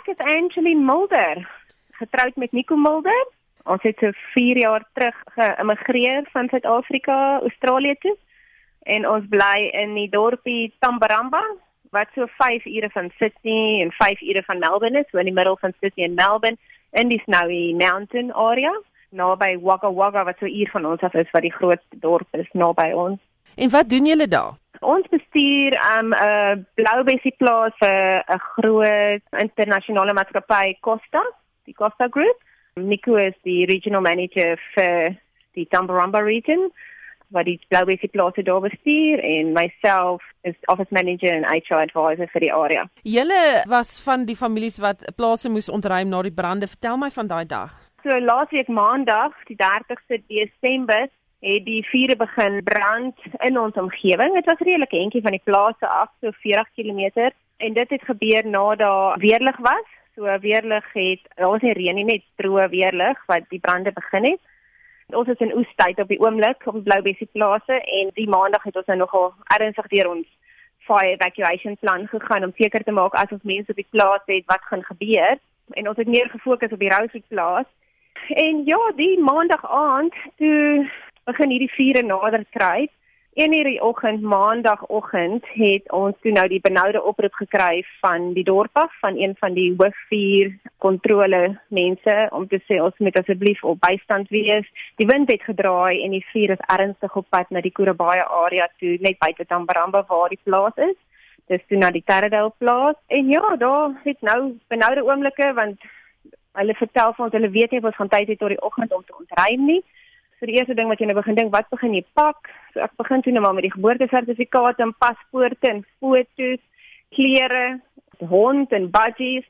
Ek is Angeline Mulder, getroud met Nico Mulder. Ons het so 4 jaar terug geïmmigreer van Suid-Afrika Australië toe en ons bly in die dorpie Tambaramba wat so 5 ure van Sydney en 5 ure van Melbourne is, so in die middel van Sydney en Melbourne in die Snowy Mountain area naby Wagga Wagga wat so 'n uur van ons af is wat die grootste dorp is naby ons. En wat doen julle daar? Ons bestuur 'n um, 'n Bloubessie plaas vir 'n groot internasionale maatskappy Costa, die Costa Group. Nico is die regional manager vir die Tambaramba region wat die Bloubessie plaas daar bestuur en myself is office manager en HR advisor vir die area. Julle was van die families wat plase moes ontruim na die brande. Vertel my van daai dag. So laasweek maandag, die 30ste Desember, het die vure begin brand in ons omgewing. Dit was redelik entjie van die plase af, so 40 km en dit het gebeur nadat weerlig was. So weerlig het was nie reën nie, net droë weerlig wat die brande begin het. Ons is in oestyd op die oomblik op Bloubessie plase en die maandag het ons nou nogal ernstig deur ons fire evacuation plan gegaan om seker te maak as ons mense op die plaas het wat gaan gebeur en ons het meer gefokus op die Rousey plaas. En ja, die maandag aand toe begin hierdie vure nader kry. In hierdie oggend, maandagooggend, het ons toe nou die benoude oproep gekry van die dorp af van een van die hoofvuur kontrole mense om te sê ons moet asseblief op bystand wees. Die wind het gedraai en die vuur is ernstig op pad na die Kurabaya area toe, net buite Tambaramba waar die plaas is. Dis toe na die Terradale plaas. En ja, daar het nou benoude oomblikke want hulle vertel vir ons hulle weet nie of ons gaan tyd hê tot die oggend om te ontruim nie. So die eerste ding wat jy nou begin dink, wat begin jy pak? So ek begin toe nou maar met die geboortesertifikate en paspoorte en foto's, klere, hond en budgies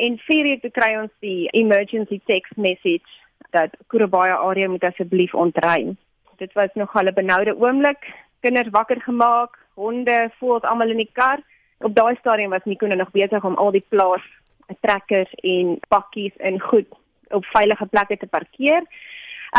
en vier uur toe kry ons die emergency text message dat Kurabaya area moet asseblief ontruim. Dit was nog 'n benoude oomblik. Kinders wakker gemaak, honde voel almal in die kar. Op daai stadium was Nico nou nog besig om al die plaas trekkers en pakkies in goed op veilige plekke te parkeer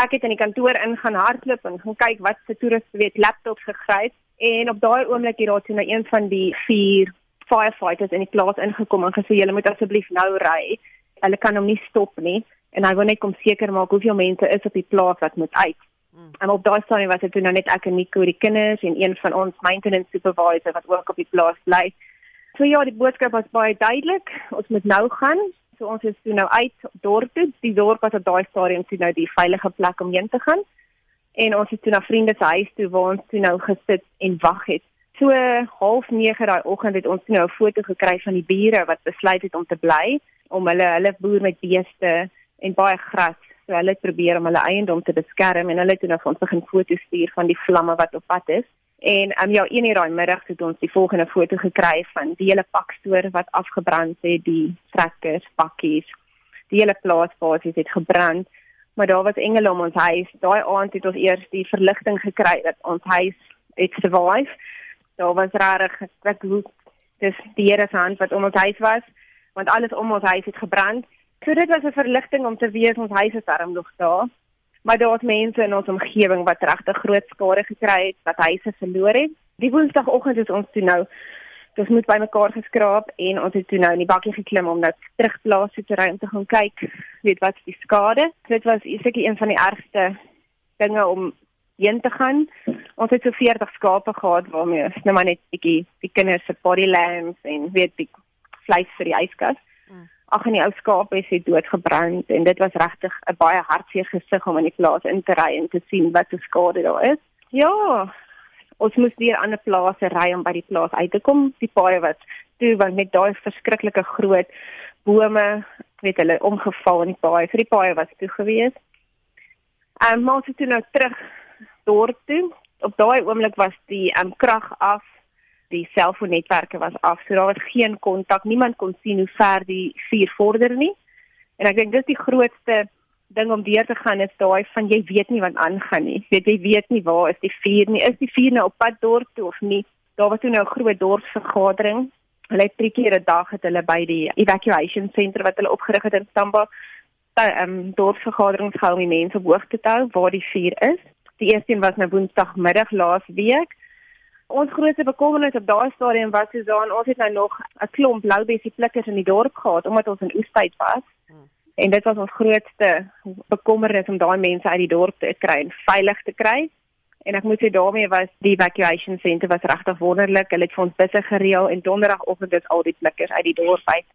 ek het in die kantoor ingaan hardloop en gaan kyk wat se toeriste weet laptops gegryp en op daai oomblik hier daar toe nou een van die vier firefighters in die plaas ingekom en gesê julle moet asseblief nou ry. Hulle kan hom nie stop nie en hy wil net kom seker maak hoeveel mense is op die plaas wat moet uit. Hmm. En op daai stadium was dit nou net ek en Nico die kinders en een van ons maintenance supervisor wat ook op die plaas bly. So ja, die boodskap was baie duidelik. Ons moet nou gaan. So ons is toe nou uit dorp toe. Die dorp was op daai stadium toe nou die veilige plek om heen te gaan. En ons het toe na vriende se huis toe waar ons toe nou gesit en wag het. So 09:30 daai oggend het ons nou 'n foto gekry van die bure wat besluit het om te bly om hulle hulle boer met beeste en baie gras. So hulle het probeer om hulle eiendom te beskerm en hulle het toe nou vir ons begin foto's stuur van die vlamme wat op pad is. En um, ja, een uur daai middag het ons die volgende foto gekry van die hele pakstoor wat afgebrand het, die trekkers, pakkies. Die hele plaas basies het gebrand. Maar daar was engele om ons huis. Daai aand het ons eers die verligting gekry dat ons huis het survive. Daar was rarig ek loop dis die Here se hand wat om ons huis was, want alles om ons huis het gebrand. So dit was 'n verligting om te weet ons huis is darm nog daar maar daar's mense in ons omgewing wat regtig groot skade gekry het, wat huise verloor het. Die woensdagoggend is ons toe nou dis moet bymekaar geskraap en ons het toe nou in die bakkie geklim om nou terugplaas toe te ry om te gaan kyk weet wat die skade. Dit was seker een van die ergste dinge om heen te gaan. Ons het so 40 skape gehad waarmee ons nou maar net bietjie die kinders se body lambs en weet die vleis vir die yskas ag en die ou skaap het se doodgebrand en dit was regtig 'n baie hartseer gesig om in die plaas in te ry en te sien wat se skade daar is. Ja, ons moes weer aan 'n plaas ry om by die plaas uit te kom. Die paaie wat toe want met daai verskriklike groot bome, weet hulle, omgeval in die paaie. Vir die paaie was toe gewees. En um, ons het toe nou terug dorp toe. Op daai oomblik was die um, krag af die selfoonnetwerke was af. So daar was geen kontak. Niemand kon sien hoe ver die vuur vorder nie. En ek dink dis die grootste ding om deur te gaan is daai van jy weet nie wat aangaan nie. Weet jy weet nie waar is die vuur nie. Is die vuur nou op pad dorp toe of nie? Daar was toe nou 'n groot dorpsvergadering. Hulle het drie keer 'n dag het hulle by die evacuation center wat hulle opgerig het in Stamba ehm um, dorpsvergaderings gehou om die mense op hoogte te hou waar die vuur is. Die eerste een was nou woensdagmiddag laas week Ons grootste bekommernis op daai stadium was soos dan ons het nou nog 'n klomp loubessie plikkers in die dorp gehad omdat ons in oestyd was. Hmm. En dit was ons grootste bekommernis om daai mense uit die dorp te kry en veilig te kry. En ek moet sê daarmee was die evacuation center was regtig wonderlik. Hulle het vir ons busse gereël en donderdagoggend het al die plikkers uit die dorp uit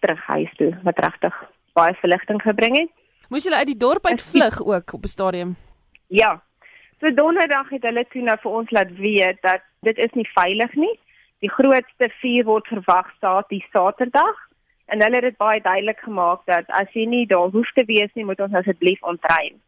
terug huis toe wat regtig baie verligting gebring het. Moes julle uit die dorp uit vlug ook op 'n stadium? Ja. So donderdag het hulle toe nou vir ons laat weet dat dit is nie veilig nie. Die grootste vuur word verwag staat die Saterdag en hulle het dit baie duidelik gemaak dat as jy nie daar hoef te wees nie, moet ons asseblief ontruim.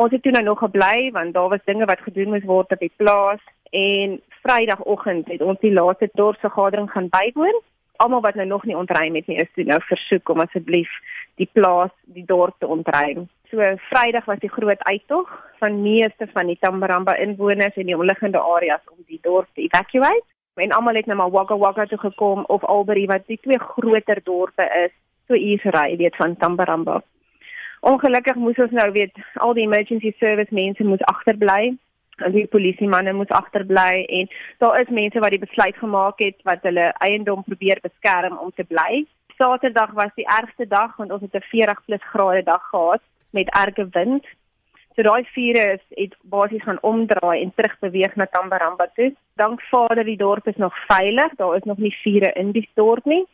Ons het toe nou nog gebly want daar was dinge wat gedoen moes word op die plaas en Vrydagoggend het ons die laaste dorpsvergadering gaan bywoon almal wat nou nog nie ontruim het nie is toe nou versoek om asseblief die plaas, die dorp te ontruim. So Vrydag was die groot uittog van meeste van die Tambaramba inwoners en die omliggende areas om die dorp te evacuate. En almal het nou maar Wagga Wagga toe gekom of Albury wat die twee groter dorpe is, so uur ry weet van Tambaramba. Ongelukkig moes ons nou weet al die emergency service mense moes agterbly die polisie manne moes agterbly en daar is mense wat die besluit gemaak het wat hulle eiendom probeer beskerm om te bly. Saterdag was die ergste dag want ons het 'n 40 plus grade dag gehad met erge wind. So daai vure is het basies gaan omdraai en terug beweeg na Tambaramba toe. Dank Vader die dorp is nog veilig. Daar is nog nie vure in die dorp nie.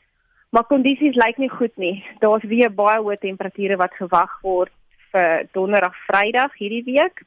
Maar kondisies lyk nie goed nie. Daar's weer baie hoë temperature wat gewag word vir donderdag, Vrydag hierdie week.